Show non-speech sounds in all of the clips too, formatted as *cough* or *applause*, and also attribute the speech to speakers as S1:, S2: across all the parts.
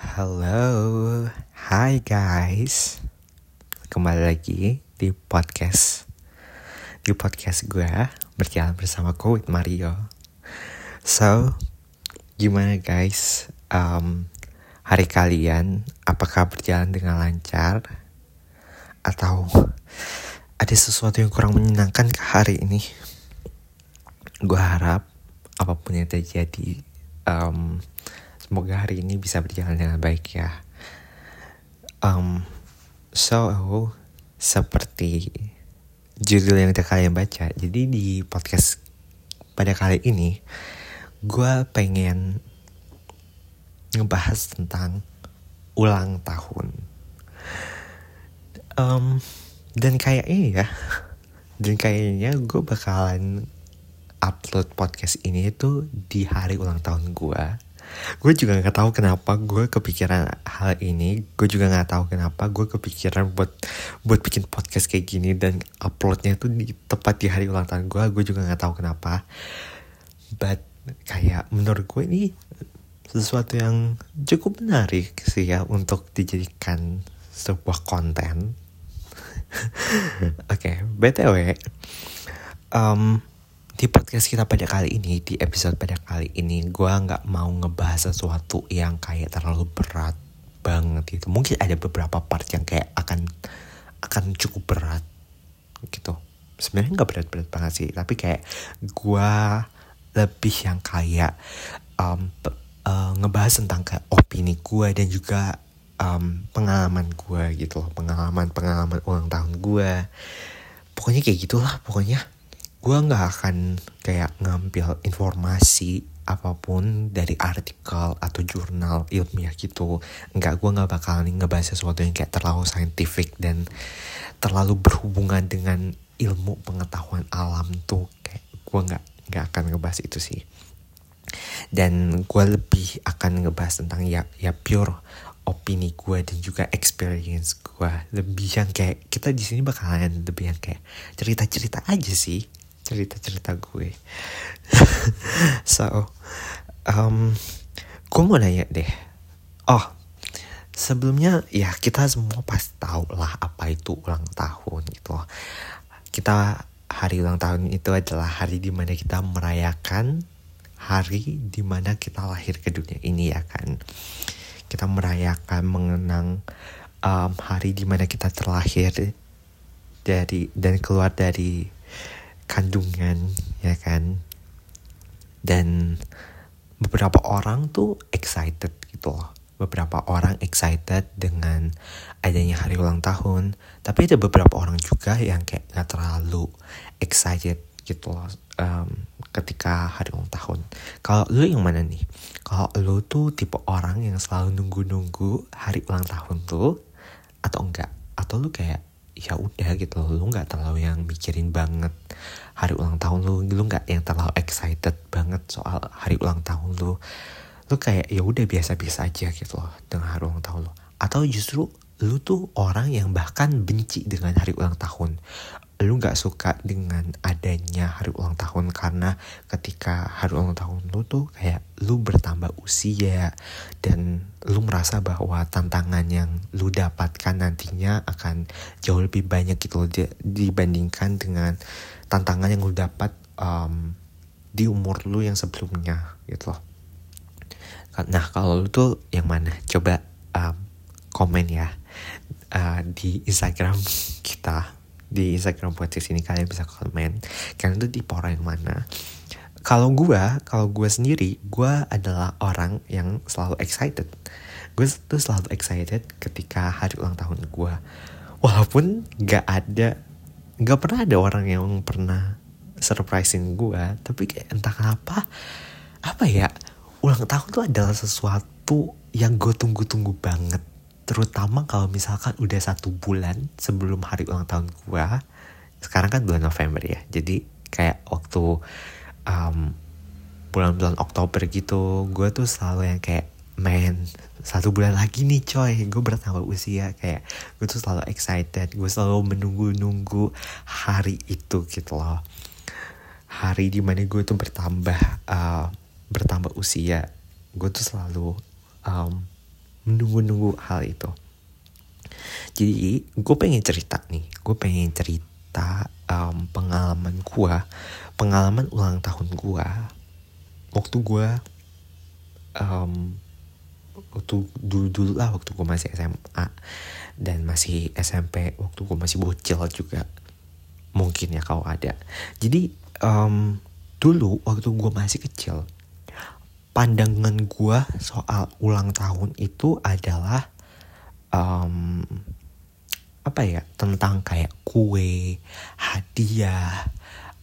S1: Halo, hai guys. Kembali lagi di podcast Di podcast gue berjalan bersama gue with Mario. So, gimana guys? Um, Hari kalian apakah berjalan dengan lancar? Atau ada sesuatu yang kurang menyenangkan ke hari ini? Gue harap apa pun yang terjadi um, Semoga hari ini bisa berjalan dengan baik ya. Um, so, seperti judul yang udah kalian baca, jadi di podcast pada kali ini, gue pengen ngebahas tentang ulang tahun. Um, dan kayaknya ya, dan kayaknya gue bakalan upload podcast ini tuh di hari ulang tahun gue gue juga nggak tahu kenapa gue kepikiran hal ini. Gue juga nggak tahu kenapa gue kepikiran buat buat bikin podcast kayak gini dan uploadnya tuh di tepat di hari ulang tahun gue gue juga nggak tahu kenapa. But kayak menurut gue ini sesuatu yang cukup menarik sih ya untuk dijadikan sebuah konten. *laughs* Oke okay, btw um, di podcast kita pada kali ini, di episode pada kali ini, gue nggak mau ngebahas sesuatu yang kayak terlalu berat banget gitu. Mungkin ada beberapa part yang kayak akan akan cukup berat gitu. Sebenarnya nggak berat-berat banget sih, tapi kayak gue lebih yang kayak um, uh, ngebahas tentang kayak opini gue dan juga um, pengalaman gue gitu loh, pengalaman pengalaman ulang tahun gue. Pokoknya kayak gitulah, pokoknya gue nggak akan kayak ngambil informasi apa pun dari artikel atau jurnal ilmiah gitu. Nggak gue nggak bakal nih ngebahas sesuatu yang kayak terlalu saintifik dan terlalu berhubungan dengan ilmu pengetahuan alam tuh. Kayak gue nggak nggak akan ngebahas itu sih. Dan gue lebih akan ngebahas tentang ya ya pure opini gue dan juga experience gue lebih yang kayak kita di sini bakalan lebih yang kayak cerita cerita aja sih cerita-cerita gue. *laughs* so, um, gue mau nanya deh. Oh, sebelumnya ya kita semua pasti tahu lah apa itu ulang tahun gitu. Kita hari ulang tahun itu adalah hari di mana kita merayakan hari di mana kita lahir ke dunia ini ya kan. Kita merayakan mengenang um, hari di mana kita terlahir dari dan keluar dari kandungan ya kan? Dan beberapa orang tuh excited gitu loh. Beberapa orang excited dengan adanya hari ulang tahun. Tapi ada beberapa orang juga yang kayak gak terlalu excited gitu loh um, ketika hari ulang tahun. Kalau lu yang mana nih? Kalau lu tuh tipe orang yang selalu nunggu-nunggu hari ulang tahun tuh atau enggak? Atau lu kayak ya udah gitu loh. Lu nggak terlalu yang mikirin banget hari ulang tahun lu. Lu nggak yang terlalu excited banget soal hari ulang tahun lu. Lu kayak ya udah biasa-biasa aja gitu loh dengan hari ulang tahun lu. Atau justru lu tuh orang yang bahkan benci dengan hari ulang tahun lu nggak suka dengan adanya hari ulang tahun karena ketika hari ulang tahun lu tuh kayak lu bertambah usia dan lu merasa bahwa tantangan yang lu dapatkan nantinya akan jauh lebih banyak gitu loh dibandingkan dengan tantangan yang lu dapat um, di umur lu yang sebelumnya gitu loh. Nah kalau lu tuh yang mana? Coba um, komen ya uh, di Instagram *laughs* kita di Instagram podcast ini kalian bisa komen. Kalian tuh di orang yang mana? Kalau gue kalau gue sendiri gue adalah orang yang selalu excited. Gue tuh selalu excited ketika hari ulang tahun gue walaupun gak ada gak pernah ada orang yang pernah surprising gue tapi kayak entah kenapa apa ya ulang tahun tuh adalah sesuatu yang gue tunggu-tunggu banget terutama kalau misalkan udah satu bulan sebelum hari ulang tahun gue sekarang kan bulan November ya. Jadi kayak waktu um, bulan-bulan Oktober gitu gue tuh selalu yang kayak main satu bulan lagi nih coy. Gue bertambah usia kayak gue tuh selalu excited gue selalu menunggu-nunggu hari itu gitu loh. Hari di mana gue tuh bertambah uh, bertambah usia gue tuh selalu um, menunggu-nunggu hal itu. Jadi gue pengen cerita nih. Gue pengen cerita um, pengalaman gue pengalaman ulang tahun gue waktu gue um, waktu dulu dulu lah waktu gue masih SMA dan masih SMP waktu gue masih bocil juga. Mungkin ya kalau ada. Jadi um, dulu waktu gue masih kecil pandangan gue soal ulang tahun itu adalah um, apa ya tentang kayak kue hadiah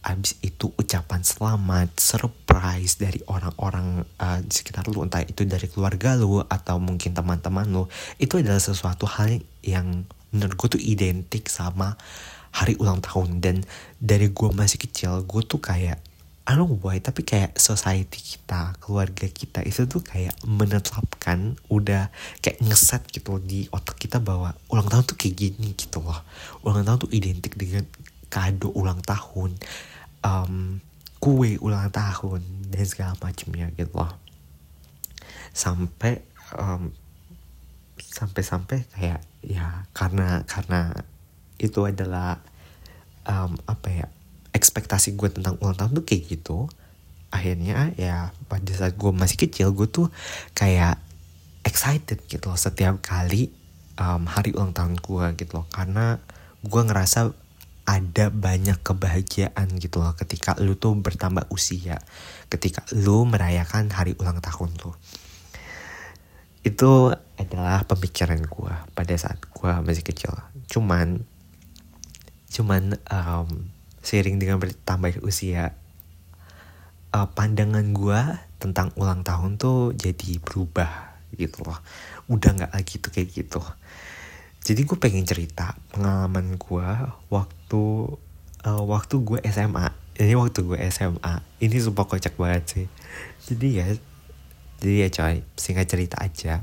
S1: abis itu ucapan selamat surprise dari orang-orang uh, di sekitar lu entah itu dari keluarga lu atau mungkin teman-teman lu itu adalah sesuatu hal yang menurut gue tuh identik sama hari ulang tahun. Dan dari gue masih kecil gue tuh kayak I don't know why tapi kayak society kita keluarga kita itu tuh kayak menetapkan udah kayak ngeset gitu di otak kita bahwa ulang tahun tuh kayak gini gitu loh. Ulang tahun tuh identik dengan kado ulang tahun um, kue ulang tahun dan segala macamnya gitu loh. Sampai um, sampai-sampai kayak ya karena karena itu adalah um, apa ya ekspektasi gue tentang ulang tahun tuh kayak gitu. Akhirnya ya pada saat gue masih kecil gue tuh kayak excited gitu loh setiap kali um, hari ulang tahun gue gitu loh. Karena gue ngerasa ada banyak kebahagiaan gitu loh ketika lu tuh bertambah usia ketika lu merayakan hari ulang tahun tuh. Itu adalah pemikiran gue pada saat gue masih kecil. Cuman cuman um, seiring dengan bertambah usia uh, pandangan gue tentang ulang tahun tuh jadi berubah gitu loh. Udah nggak lagi tuh kayak gitu. Jadi gue pengen cerita pengalaman gue waktu uh, waktu gue SMA ini waktu gue SMA ini sumpah kocak banget sih. Jadi ya jadi ya coy singkat cerita aja.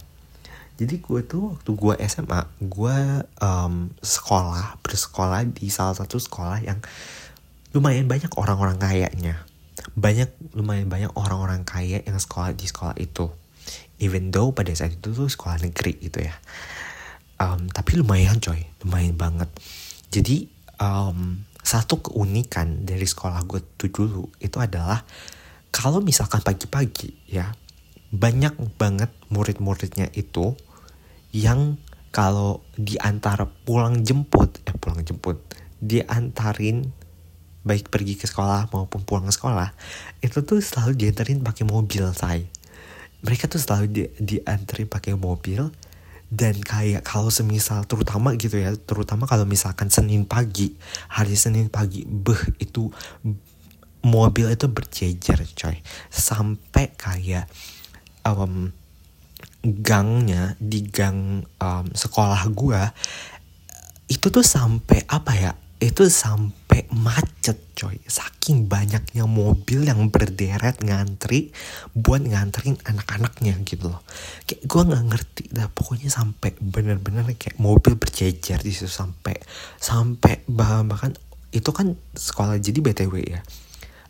S1: Jadi gue tuh waktu gue SMA gue um, sekolah bersekolah di salah satu sekolah yang lumayan banyak orang-orang kayanya banyak lumayan banyak orang-orang kaya yang sekolah di sekolah itu. Even though pada saat itu tuh sekolah negeri gitu ya. Um, tapi lumayan coy lumayan banget. Jadi um, satu keunikan dari sekolah gue tuh dulu itu adalah kalau misalkan pagi-pagi ya banyak banget murid-muridnya itu yang kalau diantar pulang jemput eh pulang jemput diantarin baik pergi ke sekolah maupun pulang ke sekolah itu tuh selalu diantarin pakai mobil say. Mereka tuh selalu di, diantarin pakai mobil dan kayak kalau semisal terutama gitu ya terutama kalau misalkan Senin pagi hari Senin pagi beh itu mobil itu berjejer coy. Sampai kayak um, gangnya di gang um, sekolah gua itu tuh sampai apa ya itu sampai macet coy. Saking banyaknya mobil yang berderet ngantri buat nganterin anak-anaknya gitu loh. Kayak gue nggak ngerti dah pokoknya sampai bener-bener kayak mobil berjejer di situ sampai sampai bahkan itu kan sekolah jadi btw ya.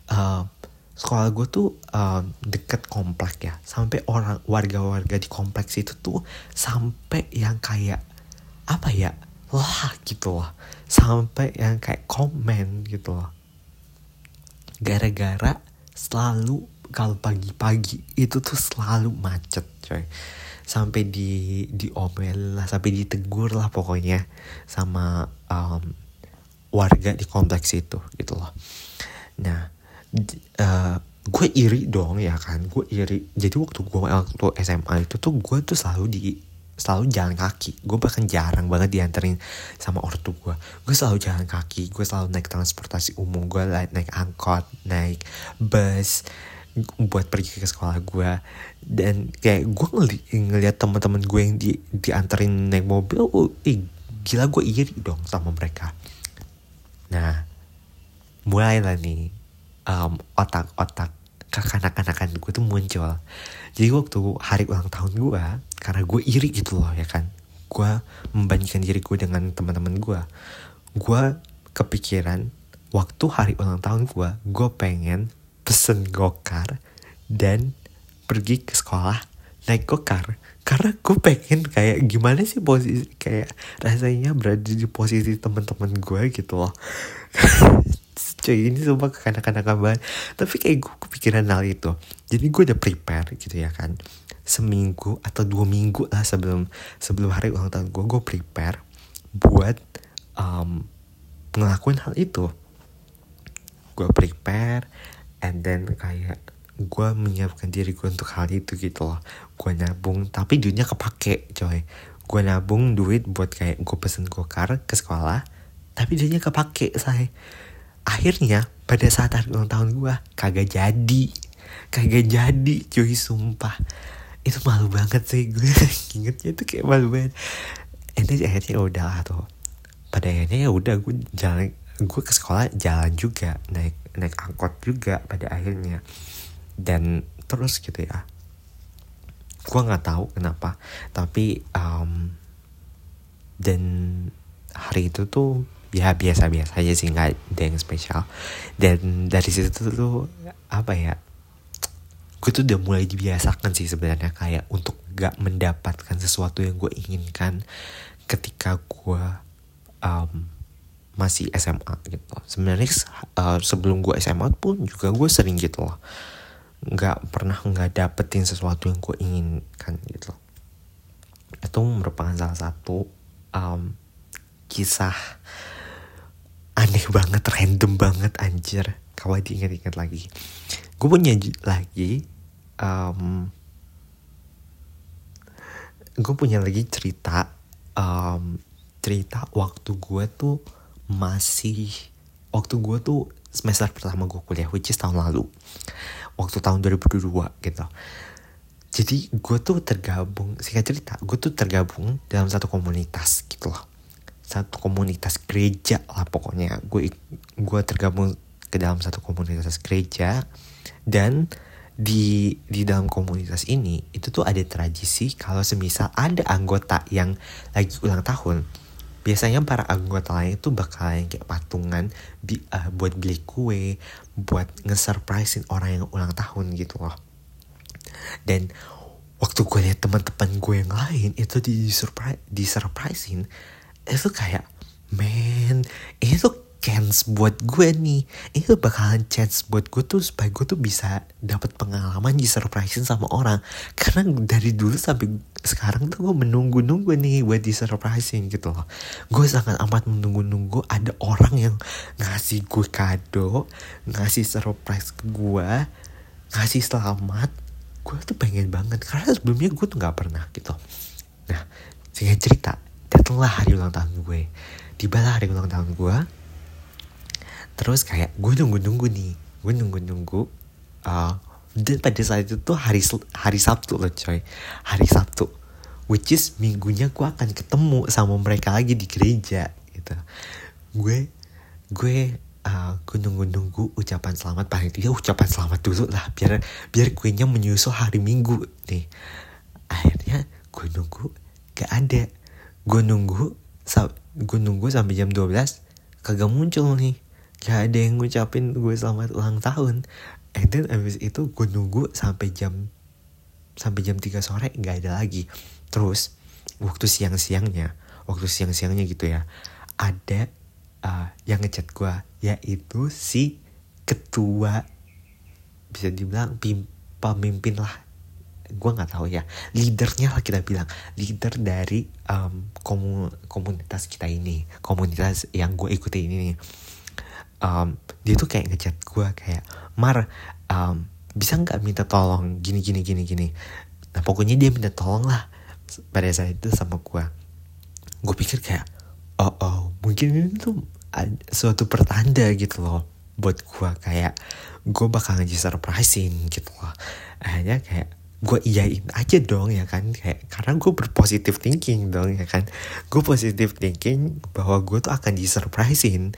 S1: Uh, sekolah gue tuh uh, deket komplek ya. Sampai orang warga-warga di kompleks itu tuh sampai yang kayak apa ya lah gitu loh sampai yang kayak komen gitu loh. Gara-gara selalu kalau pagi-pagi itu tuh selalu macet coy. Sampai di diomel lah sampai ditegur lah pokoknya sama um, warga di kompleks itu gitu loh. Nah uh, gue iri dong ya kan gue iri. Jadi waktu gue waktu SMA itu tuh gue tuh selalu di selalu jalan kaki. Gue bahkan jarang banget dianterin sama ortu gue gue selalu jalan kaki gue selalu naik transportasi umum gue naik angkot naik bus buat pergi ke sekolah gue dan kayak gue ngeli ngeliat teman-teman gue yang di dianterin naik mobil oh, eh, gila gue iri dong sama mereka. Nah mulai lah nih um, otak-otak kekanak-kanakan gue tuh muncul jadi waktu hari ulang tahun gue karena gue iri gitu loh ya kan. Gue membandingkan diri gue dengan teman-teman gue gue kepikiran waktu hari ulang tahun gue gue pengen pesen gokar dan pergi ke sekolah naik car karena gue pengen kayak gimana sih posisi kayak rasanya berada di posisi teman-teman gue gitu loh. *laughs* Cuy ini sumpah kekanak-kanakan banget. Tapi kayak gue kepikiran hal itu. Jadi gue udah prepare gitu ya kan. Seminggu atau dua minggu lah sebelum sebelum hari ulang tahun gue gue prepare buat um, ngelakuin hal itu. Gue prepare and then kayak gue menyiapkan diri gue untuk hal itu gitu loh. Gue nabung tapi duitnya kepake coy. Gue nabung duit buat kayak gue pesen gokar ke sekolah tapi duitnya kepake saya akhirnya pada saat hari ulang tahun gue kagak jadi. Kagak jadi cuy sumpah. Itu malu banget sih gue *laughs* ingetnya itu kayak malu banget. Ini akhirnya udah lah tuh. Pada akhirnya ya udah gue jalan gue ke sekolah jalan juga naik naik angkot juga pada akhirnya dan terus gitu ya. Gue nggak tahu kenapa tapi um, dan hari itu tuh ya biasa-biasa aja sih nggak ada yang spesial. Dan dari situ tuh apa ya gue tuh udah mulai dibiasakan sih sebenarnya kayak untuk gak mendapatkan sesuatu yang gue inginkan ketika gue um, masih SMA gitu. Sebenarnya uh, sebelum gue SMA pun juga gue sering gitu loh nggak pernah nggak dapetin sesuatu yang gue inginkan gitu. Itu merupakan salah satu um, kisah aneh banget random banget anjir. Kalau diingat-ingat lagi. Gue punya lagi um, gue punya lagi cerita um, cerita waktu gue tuh masih waktu gue tuh semester pertama gue kuliah which is tahun lalu waktu tahun 2022 gitu. Jadi gue tuh tergabung singkat cerita gue tuh tergabung dalam satu komunitas gitu loh. Satu komunitas gereja lah pokoknya. Gue gue tergabung ke dalam satu komunitas gereja dan di di dalam komunitas ini itu tuh ada tradisi kalau semisal ada anggota yang lagi ulang tahun biasanya para anggota lain itu bakalan kayak patungan bi uh, buat beli kue buat nge-surprisein orang yang ulang tahun gitu loh. Dan waktu gue liat teman-teman gue yang lain itu di surprise di surprisein itu kayak man ini tuh chance buat gue nih. Itu bakalan chance buat gue tuh supaya gue tuh bisa dapat pengalaman di surprisein sama orang. Karena dari dulu sampai sekarang tuh gue menunggu-nunggu nih buat di surprisein gitu loh. Gue sangat amat menunggu-nunggu ada orang yang ngasih gue kado ngasih surprise ke gue ngasih selamat. Gue tuh pengen banget. Karena sebelumnya gue tuh nggak pernah gitu. Nah sehingga cerita datanglah hari ulang tahun gue. Tibalah hari ulang tahun gue terus kayak gue nunggu-nunggu nih gue nunggu-nunggu uh, dan pada saat itu tuh hari hari Sabtu loh coy. Hari Sabtu. Which is minggunya gue akan ketemu sama mereka lagi di gereja gitu. Gue gue uh, gue nunggu-nunggu ucapan selamat. Paling tidak ucapan selamat dulu lah biar biar kuenya menyusul hari minggu nih. Akhirnya gue nunggu gak ada. Gue nunggu gue nunggu sampai jam 12 kagak muncul nih gak ada yang ngucapin gue selamat ulang tahun. And then abis itu gue nunggu sampai jam sampai jam 3 sore gak ada lagi. Terus waktu siang-siangnya waktu siang-siangnya gitu ya ada uh, yang ngechat gue yaitu si ketua bisa dibilang pemimpin lah. Gue nggak tahu ya. Leadernya lah kita bilang. Leader dari um, komu komunitas kita ini. Komunitas yang gue ikuti ini nih um, dia tuh kayak ngechat gue kayak Mar um, bisa nggak minta tolong gini gini gini gini? Nah pokoknya dia minta tolong lah pada saat itu sama gue gue pikir kayak oh oh mungkin ini tuh suatu pertanda gitu loh buat gue kayak gue bakal ngasih surprisein gitu loh. Akhirnya kayak gue iyain aja dong ya kan kayak karena gue berpositif thinking dong ya kan. Gue positif thinking bahwa gue tuh akan disurprisein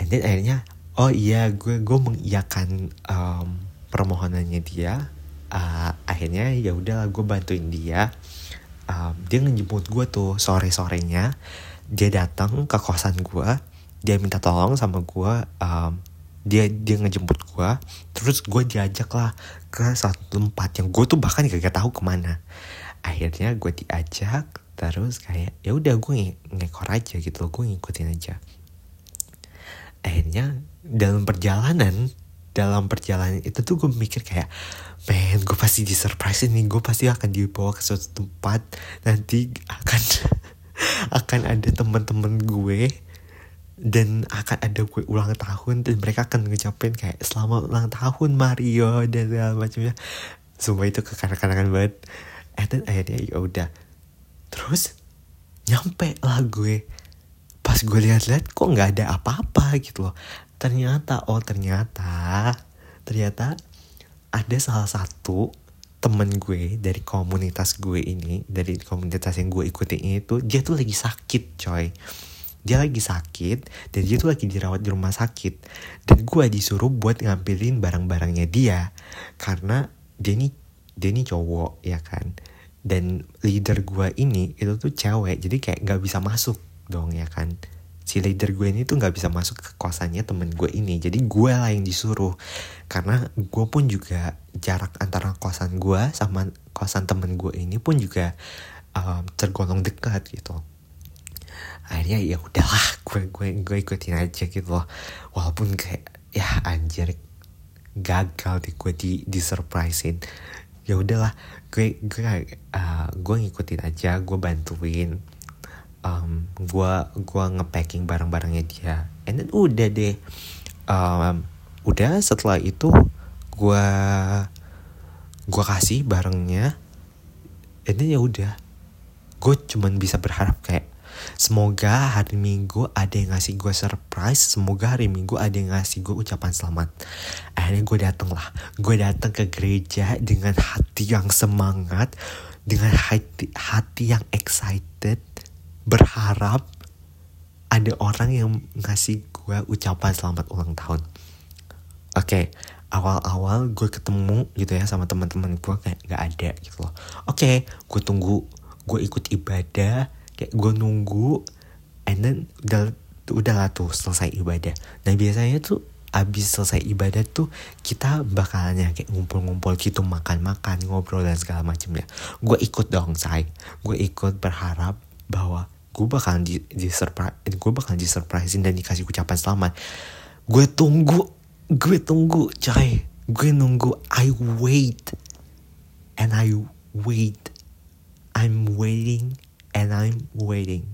S1: and then akhirnya oh iya gue gue mengiyakan um, permohonannya dia. Uh, akhirnya ya udah gue bantuin dia. Um, dia ngejemput gue tuh sore sorenya dia datang ke kosan gue. Dia minta tolong sama gue um, dia dia ngejemput gue. Terus gue diajak lah ke satu tempat yang gue tuh bahkan gak, tahu ke mana. Akhirnya gue diajak terus kayak ya udah gue ng ngekor aja gitu gue ngikutin aja akhirnya dalam perjalanan dalam perjalanan itu tuh gue mikir kayak men gue pasti di surprise nih gue pasti akan dibawa ke suatu tempat nanti akan *laughs* akan ada teman-teman gue dan akan ada gue ulang tahun dan mereka akan ngucapin kayak selamat ulang tahun Mario dan segala macamnya semua itu kekanak-kanakan banget. And then akhirnya ya udah. Terus nyampe lah gue pas gue lihat-lihat kok nggak ada apa-apa gitu loh. Ternyata oh ternyata ternyata ada salah satu temen gue dari komunitas gue ini dari komunitas yang gue ikutin itu dia tuh lagi sakit coy. Dia lagi sakit dan dia tuh lagi dirawat di rumah sakit. Dan gue disuruh buat ngambilin barang-barangnya dia karena dia ini dia ini cowok ya kan? Dan leader gue ini itu tuh cewek jadi kayak nggak bisa masuk dong ya kan? Si leader gue ini tuh nggak bisa masuk ke kosannya temen gue ini. Jadi gue lah yang disuruh. Karena gue pun juga jarak antara kosan gue sama kosan temen gue ini pun juga um, tergolong dekat gitu. Akhirnya ya udahlah gue gue gue ikutin aja gitu loh. Walaupun kayak ya anjir gagal deh gue di di surprisein ya udahlah gue gue uh, gue ngikutin aja gue bantuin um, gue gue ngepacking barang-barangnya dia and then udah deh um, udah setelah itu gue gue kasih barangnya and then ya udah gue cuman bisa berharap kayak Semoga hari Minggu ada yang ngasih gue surprise. Semoga hari Minggu ada yang ngasih gue ucapan selamat. Akhirnya gue dateng lah. Gue datang ke gereja dengan hati yang semangat. Dengan hati, hati yang excited. Berharap ada orang yang ngasih gue ucapan selamat ulang tahun. Oke, okay, awal-awal gue ketemu gitu ya sama teman-teman gue kayak gak ada gitu loh. Oke, okay, gue tunggu, gue ikut ibadah, kayak gue nunggu and then udah udah lah tuh selesai ibadah nah biasanya tuh abis selesai ibadah tuh kita bakalnya kayak ngumpul-ngumpul gitu makan-makan ngobrol dan segala macam ya gue ikut dong say gue ikut berharap bahwa gue bakal di, di surprise gue bakal di surprisein dan dikasih ucapan selamat gue tunggu gue tunggu coy gue nunggu I wait and I wait I'm waiting and I'm waiting.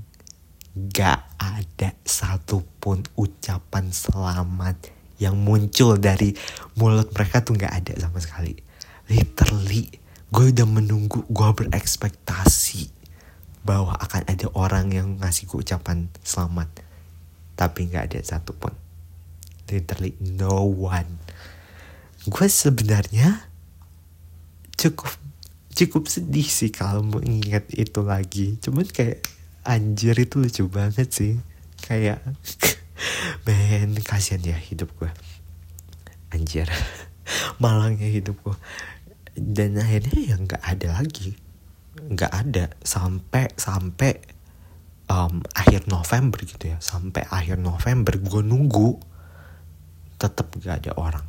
S1: Gak ada satupun ucapan selamat yang muncul dari mulut mereka tuh gak ada sama sekali. Literally, gue udah menunggu, gue berekspektasi bahwa akan ada orang yang ngasih gue ucapan selamat. Tapi gak ada satupun. Literally no one. Gue sebenarnya cukup cukup sedih sih kalau mengingat itu lagi cuman kayak anjir itu lucu banget sih kayak *laughs* men kasihan ya hidup gue anjir *laughs* malangnya hidup gue dan akhirnya ya nggak ada lagi nggak ada. Sampai sampai um, akhir November gitu ya. Sampai akhir November gue nunggu tetap gak ada orang.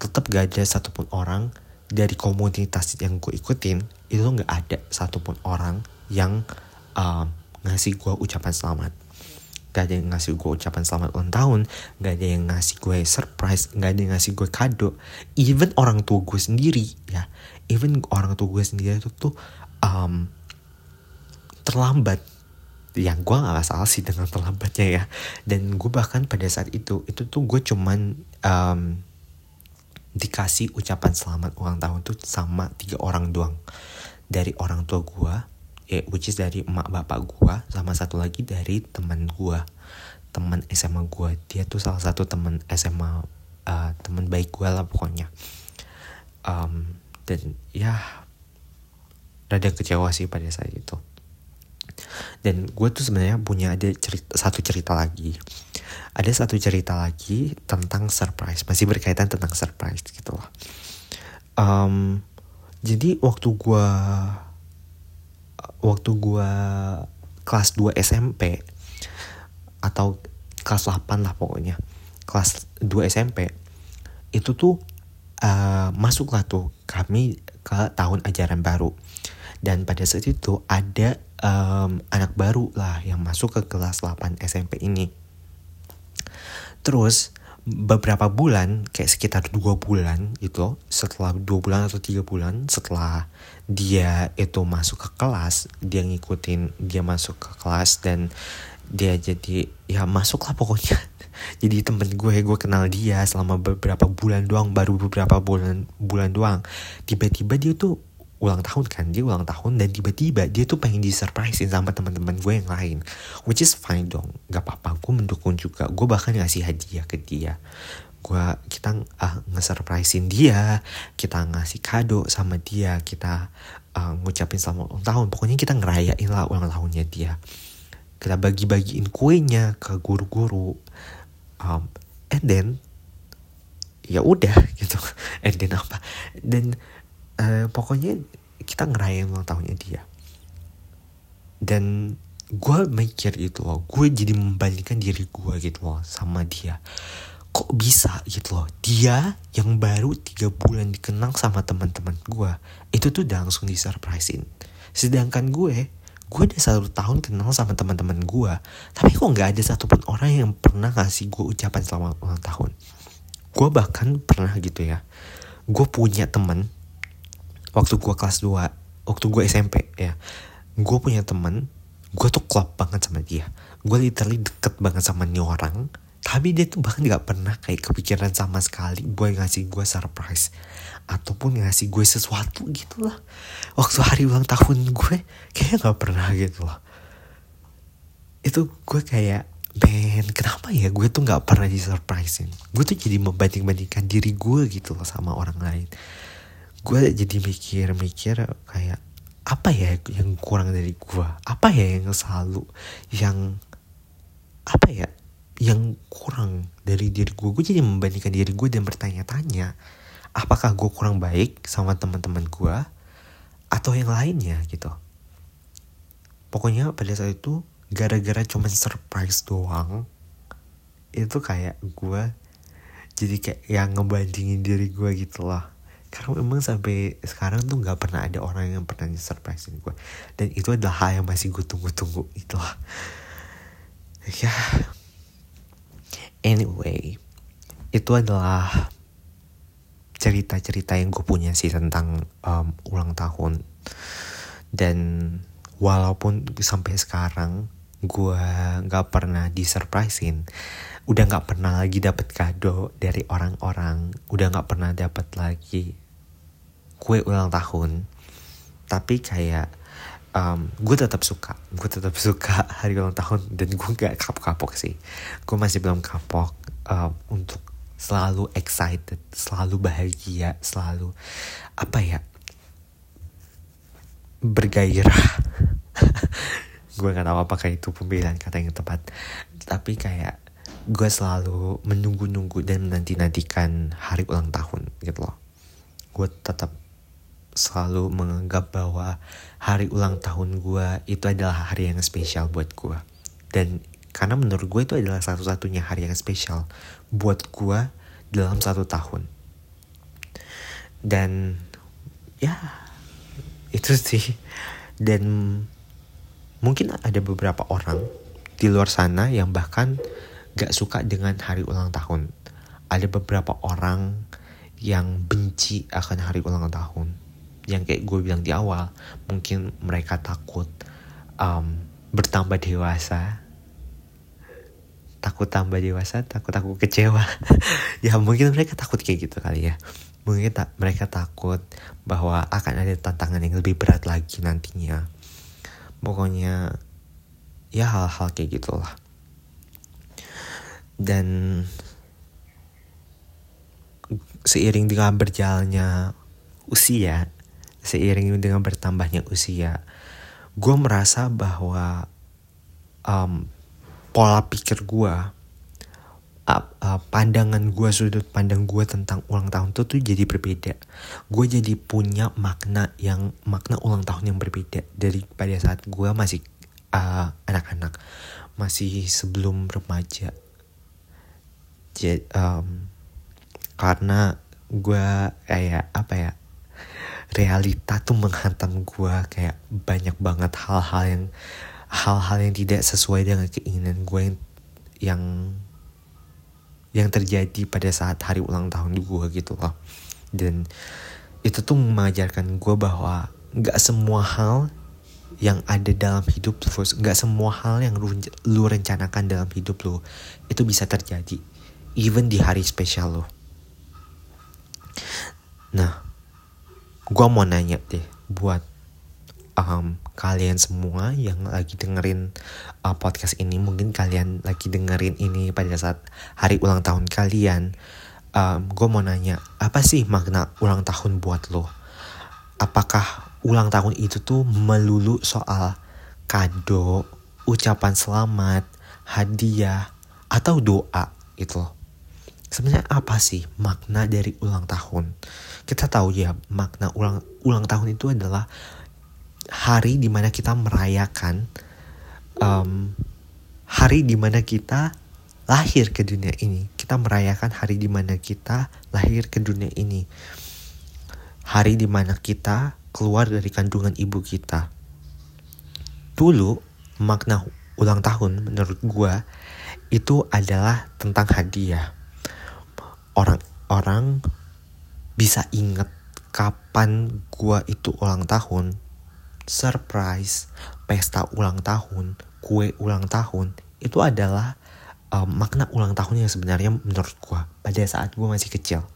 S1: Tetap gak ada satupun orang dari komunitas yang gue ikutin itu nggak ada satupun orang yang uh, ngasih gue ucapan selamat. Gak ada yang ngasih gue ucapan selamat ulang tahun gak ada yang ngasih gue surprise gak ada yang ngasih gue kado. Even orang tua gue sendiri ya even orang tua gue sendiri itu tuh um, terlambat. Yang gue gak masalah sih dengan terlambatnya ya. Dan gue bahkan pada saat itu itu tuh gue cuman um, dikasih ucapan selamat ulang tahun tuh sama tiga orang doang. Dari orang tua gue ya which is dari emak bapak gue sama satu lagi dari teman gue teman SMA gue dia tuh salah satu teman SMA uh, teman baik gue lah pokoknya. Um, dan ya rada kecewa sih pada saat itu. Dan gue tuh sebenarnya punya ada cerita, satu cerita lagi. Ada satu cerita lagi tentang surprise masih berkaitan tentang surprise gitu loh. Um, jadi waktu gue waktu gue kelas 2 SMP atau kelas 8 lah pokoknya kelas 2 SMP itu tuh uh, masuklah tuh kami ke tahun ajaran baru dan pada saat itu ada um, anak baru lah yang masuk ke kelas 8 SMP ini. Terus beberapa bulan kayak sekitar dua bulan itu setelah dua bulan atau tiga bulan setelah dia itu masuk ke kelas dia ngikutin dia masuk ke kelas dan dia jadi ya masuk lah pokoknya. *laughs* Jadi temen gue gue kenal dia selama beberapa bulan doang baru beberapa bulan bulan doang. Tiba-tiba dia tuh ulang tahun kan dia ulang tahun dan tiba-tiba dia tuh pengen disurprisein sama teman-teman gue yang lain. Which is fine dong gak apa-apa gue mendukung juga. Gue bahkan ngasih hadiah ke dia. Gue kita uh, nge-surprisein dia kita ngasih kado sama dia kita uh, ngucapin selamat ulang tahun. Pokoknya kita ngerayain lah ulang tahunnya dia. Kita bagi-bagiin kuenya ke guru-guru um, and then ya udah gitu. *laughs* And then apa? Dan uh, pokoknya kita ngerayain ulang tahunnya dia. Dan gue mikir itu loh gue jadi membandingkan diri gue gitu loh sama dia. Kok bisa gitu loh dia yang baru tiga bulan dikenal sama teman-teman gue itu tuh udah langsung disurprisein. Sedangkan gue gue udah satu tahun kenal sama teman-teman gue tapi kok nggak ada satupun orang yang pernah ngasih gue ucapan selamat ulang tahun? Gue bahkan pernah gitu ya gue punya teman waktu gue kelas 2 waktu gue SMP ya. Gue punya temen gue tuh klop banget sama dia. Gue literally deket banget sama nih orang tapi dia tuh bahkan gak pernah kayak kepikiran sama sekali buat ngasih gue surprise ataupun ngasih gue sesuatu gitu lah. Waktu hari ulang tahun gue kayak gak pernah gitu loh itu gue kayak Ben, kenapa ya gue tuh gak pernah disurprisein Gue tuh jadi membanding-bandingkan diri gue gitu loh sama orang lain gue jadi mikir-mikir kayak apa ya yang kurang dari gue apa ya yang selalu yang apa ya yang kurang dari diri gue gue jadi membandingkan diri gue dan bertanya-tanya apakah gue kurang baik sama teman-teman gue atau yang lainnya gitu. Pokoknya pada saat itu gara-gara cuma surprise doang itu kayak gue jadi kayak yang ngebandingin diri gue gitu loh karena memang sampai sekarang tuh nggak pernah ada orang yang pernah surprisein gue dan itu adalah hal yang masih gue tunggu-tunggu itulah ya. Anyway itu adalah cerita-cerita yang gue punya sih tentang um, ulang tahun. Dan walaupun sampai sekarang gue nggak pernah disurprisein. Udah nggak pernah lagi dapat kado dari orang-orang. Udah nggak pernah dapat lagi kue ulang tahun. Tapi kayak um, gue tetap suka. Gue tetap suka *laughs* hari ulang tahun dan gue gak kapok-kapok sih. Gue masih belum kapok um, untuk selalu excited selalu bahagia selalu apa ya bergairah *laughs* gue gak tahu apakah itu pemilihan kata yang tepat tapi kayak gue selalu menunggu-nunggu dan menanti-nantikan hari ulang tahun gitu loh gue tetap selalu menganggap bahwa hari ulang tahun gue itu adalah hari yang spesial buat gue. Dan karena menurut gue itu adalah satu-satunya hari yang spesial buat gue dalam satu tahun. Dan ya itu sih. Dan mungkin ada beberapa orang di luar sana yang bahkan gak suka dengan hari ulang tahun. Ada beberapa orang yang benci akan hari ulang tahun. Yang kayak gue bilang di awal mungkin mereka takut um, bertambah dewasa. Takut tambah dewasa takut aku kecewa. *laughs* Ya mungkin mereka takut kayak gitu kali ya. Mungkin tak mereka takut bahwa akan ada tantangan yang lebih berat lagi nantinya pokoknya ya hal-hal kayak gitulah. Dan seiring dengan berjalannya usia seiring dengan bertambahnya usia gue merasa bahwa um, pola pikir gue uh, pandangan gue sudut pandang gue tentang ulang tahun itu tuh jadi berbeda. Gue jadi punya makna yang makna ulang tahun yang berbeda dari pada saat gue masih uh, anak-anak uh, masih sebelum remaja. Jadi, um, karena gue kayak apa ya realita tuh menghantam gue kayak banyak banget hal-hal yang hal-hal yang tidak sesuai dengan keinginan gue yang yang yang terjadi pada saat hari ulang tahun gue gitu loh. Dan itu tuh mengajarkan gue bahwa nggak semua hal yang ada dalam hidup lu nggak semua hal yang lu, lu rencanakan dalam hidup lu itu bisa terjadi even di hari spesial lo nah gue mau nanya deh buat um, kalian semua yang lagi dengerin uh, podcast ini mungkin kalian lagi dengerin ini pada saat hari ulang tahun kalian um, gue mau nanya apa sih makna ulang tahun buat lo? Apakah ulang tahun itu tuh melulu soal kado ucapan selamat hadiah atau doa gitu loh? Sebenarnya apa sih makna dari ulang tahun? Kita tahu ya makna ulang ulang tahun itu adalah hari di mana kita merayakan um, hari di mana kita lahir ke dunia ini. Kita merayakan hari di mana kita lahir ke dunia ini. Hari di mana kita keluar dari kandungan ibu kita. Dulu makna ulang tahun menurut gue itu adalah tentang hadiah. Orang-orang bisa inget kapan gue itu ulang tahun surprise, pesta ulang tahun, kue ulang tahun itu adalah um, makna ulang tahun yang sebenarnya menurut gue pada saat gue masih kecil.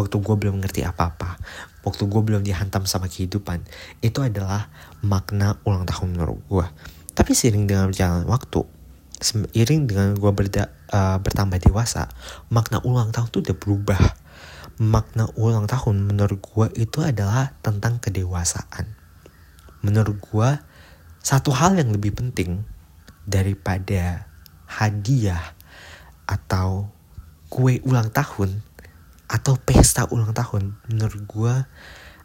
S1: Waktu gue belum ngerti apa-apa, waktu gue belum dihantam sama kehidupan, itu adalah makna ulang tahun menurut gue. Tapi seiring dengan berjalan waktu, seiring dengan gue uh, bertambah dewasa, makna ulang tahun itu udah berubah. Makna ulang tahun menurut gue itu adalah tentang kedewasaan menurut gue satu hal yang lebih penting daripada hadiah atau kue ulang tahun atau pesta ulang tahun menurut gue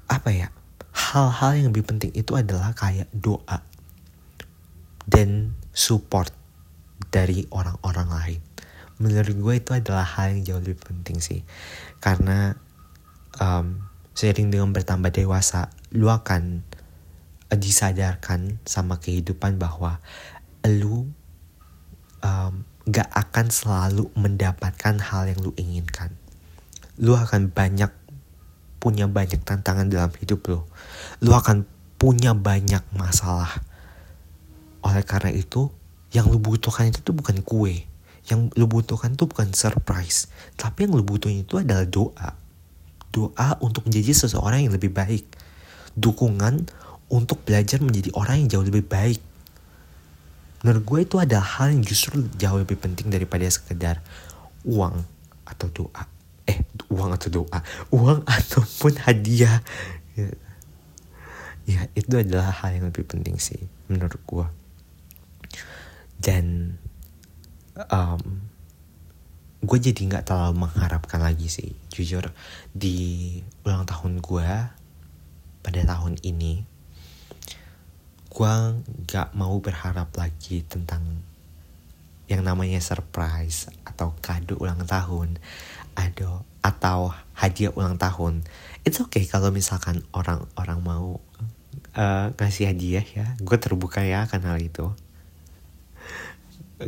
S1: apa ya hal-hal yang lebih penting itu adalah kayak doa dan support dari orang-orang lain. Menurut gue itu adalah hal yang jauh lebih penting sih. Karena um, seiring dengan bertambah dewasa lu akan disadarkan sama kehidupan bahwa lu um, gak akan selalu mendapatkan hal yang lu inginkan. Lu akan banyak punya banyak tantangan dalam hidup lu. Lu akan punya banyak masalah. Oleh karena itu, yang lu butuhkan itu tuh bukan kue. Yang lu butuhkan tuh bukan surprise. Tapi yang lu butuhin itu adalah doa. Doa untuk menjadi seseorang yang lebih baik. Dukungan untuk belajar menjadi orang yang jauh lebih baik. Menurut gue itu ada hal yang justru jauh lebih penting daripada sekedar uang atau doa. Eh, uang atau doa. Uang *laughs* ataupun hadiah. Ya, itu adalah hal yang lebih penting sih menurut gue. Dan um, gue jadi nggak terlalu mengharapkan lagi sih. Jujur di ulang tahun gue pada tahun ini gue gak mau berharap lagi tentang yang namanya surprise atau kado ulang tahun ada atau hadiah ulang tahun. It's okay kalau misalkan orang-orang mau uh, ngasih hadiah ya. Gue terbuka ya akan itu.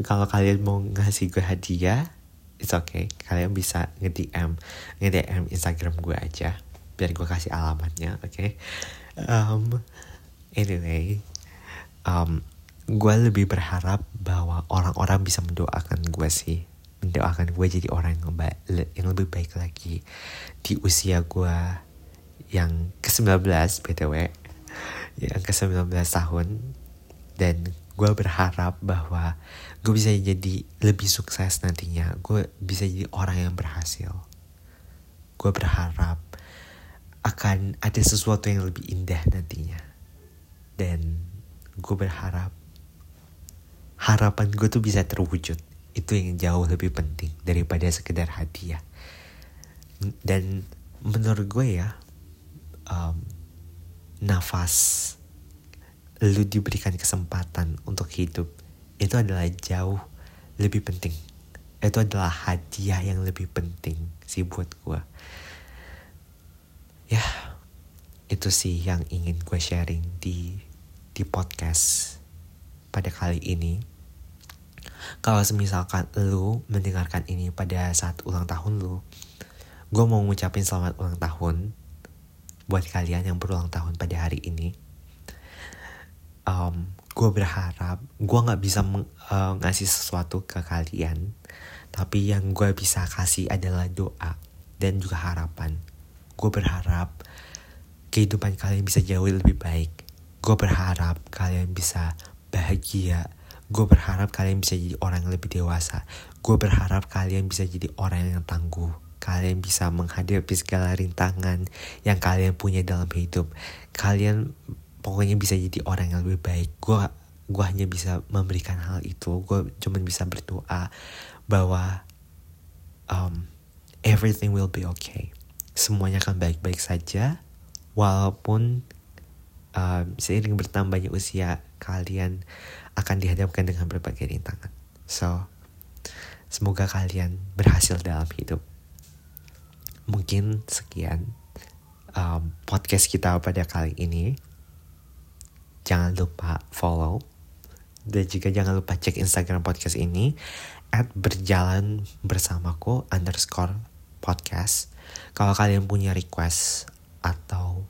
S1: Kalau kalian mau ngasih gue hadiah it's okay. Kalian bisa nge DM nge Instagram gue aja biar gue kasih alamatnya oke okay? um, anyway um, gue lebih berharap bahwa orang-orang bisa mendoakan gue sih. Mendoakan gue jadi orang yang, baik, yang lebih baik lagi. Di usia gue yang ke-19 btw yang ke-19 tahun. Dan gue berharap bahwa gue bisa jadi lebih sukses nantinya. Gue bisa jadi orang yang berhasil. Gue berharap akan ada sesuatu yang lebih indah nantinya. Dan gue berharap harapan gue tuh bisa terwujud. Itu yang jauh lebih penting daripada sekedar hadiah. Dan menurut gue ya um, nafas lu diberikan kesempatan untuk hidup itu adalah jauh lebih penting. Itu adalah hadiah yang lebih penting sih buat gue ya itu sih yang ingin gue sharing di di podcast pada kali ini. Kalau semisalkan lu mendengarkan ini pada saat ulang tahun lu gue mau ngucapin selamat ulang tahun buat kalian yang berulang tahun pada hari ini. Um, gue berharap gue nggak bisa meng, uh, ngasih sesuatu ke kalian tapi yang gue bisa kasih adalah doa dan juga harapan. Gue berharap kehidupan kalian bisa jauh lebih baik gue berharap kalian bisa bahagia. Gue berharap kalian bisa jadi orang yang lebih dewasa. Gue berharap kalian bisa jadi orang yang tangguh. Kalian bisa menghadapi segala rintangan yang kalian punya dalam hidup. Kalian pokoknya bisa jadi orang yang lebih baik. Gue gue hanya bisa memberikan hal itu. Gue cuma bisa berdoa bahwa um, everything will be okay. Semuanya akan baik-baik saja walaupun um, seiring bertambahnya usia kalian akan dihadapkan dengan berbagai rintangan so semoga kalian berhasil dalam hidup mungkin sekian um, podcast kita pada kali ini. Jangan lupa follow dan juga jangan lupa cek Instagram podcast ini at berjalan bersamaku underscore podcast. Kalau kalian punya request atau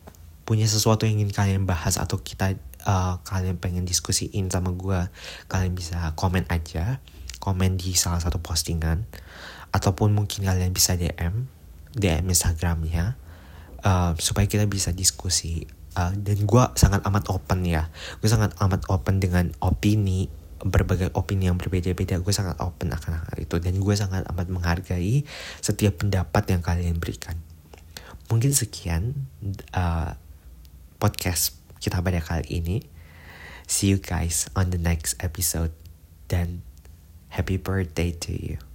S1: punya sesuatu yang ingin kalian bahas atau kita uh, kalian pengen diskusiin sama gue, kalian bisa komen aja, komen di salah satu postingan ataupun mungkin kalian bisa DM DM Instagramnya uh, supaya kita bisa diskusi. Uh, dan gue sangat amat open ya. Gue sangat amat open dengan opini berbagai opini yang berbeda-beda. Gue sangat open akan hal itu. Dan gue sangat amat menghargai setiap pendapat yang kalian berikan. Mungkin sekian uh, podcast kita pada kali ini. See you guys on the next episode. Dan happy birthday to you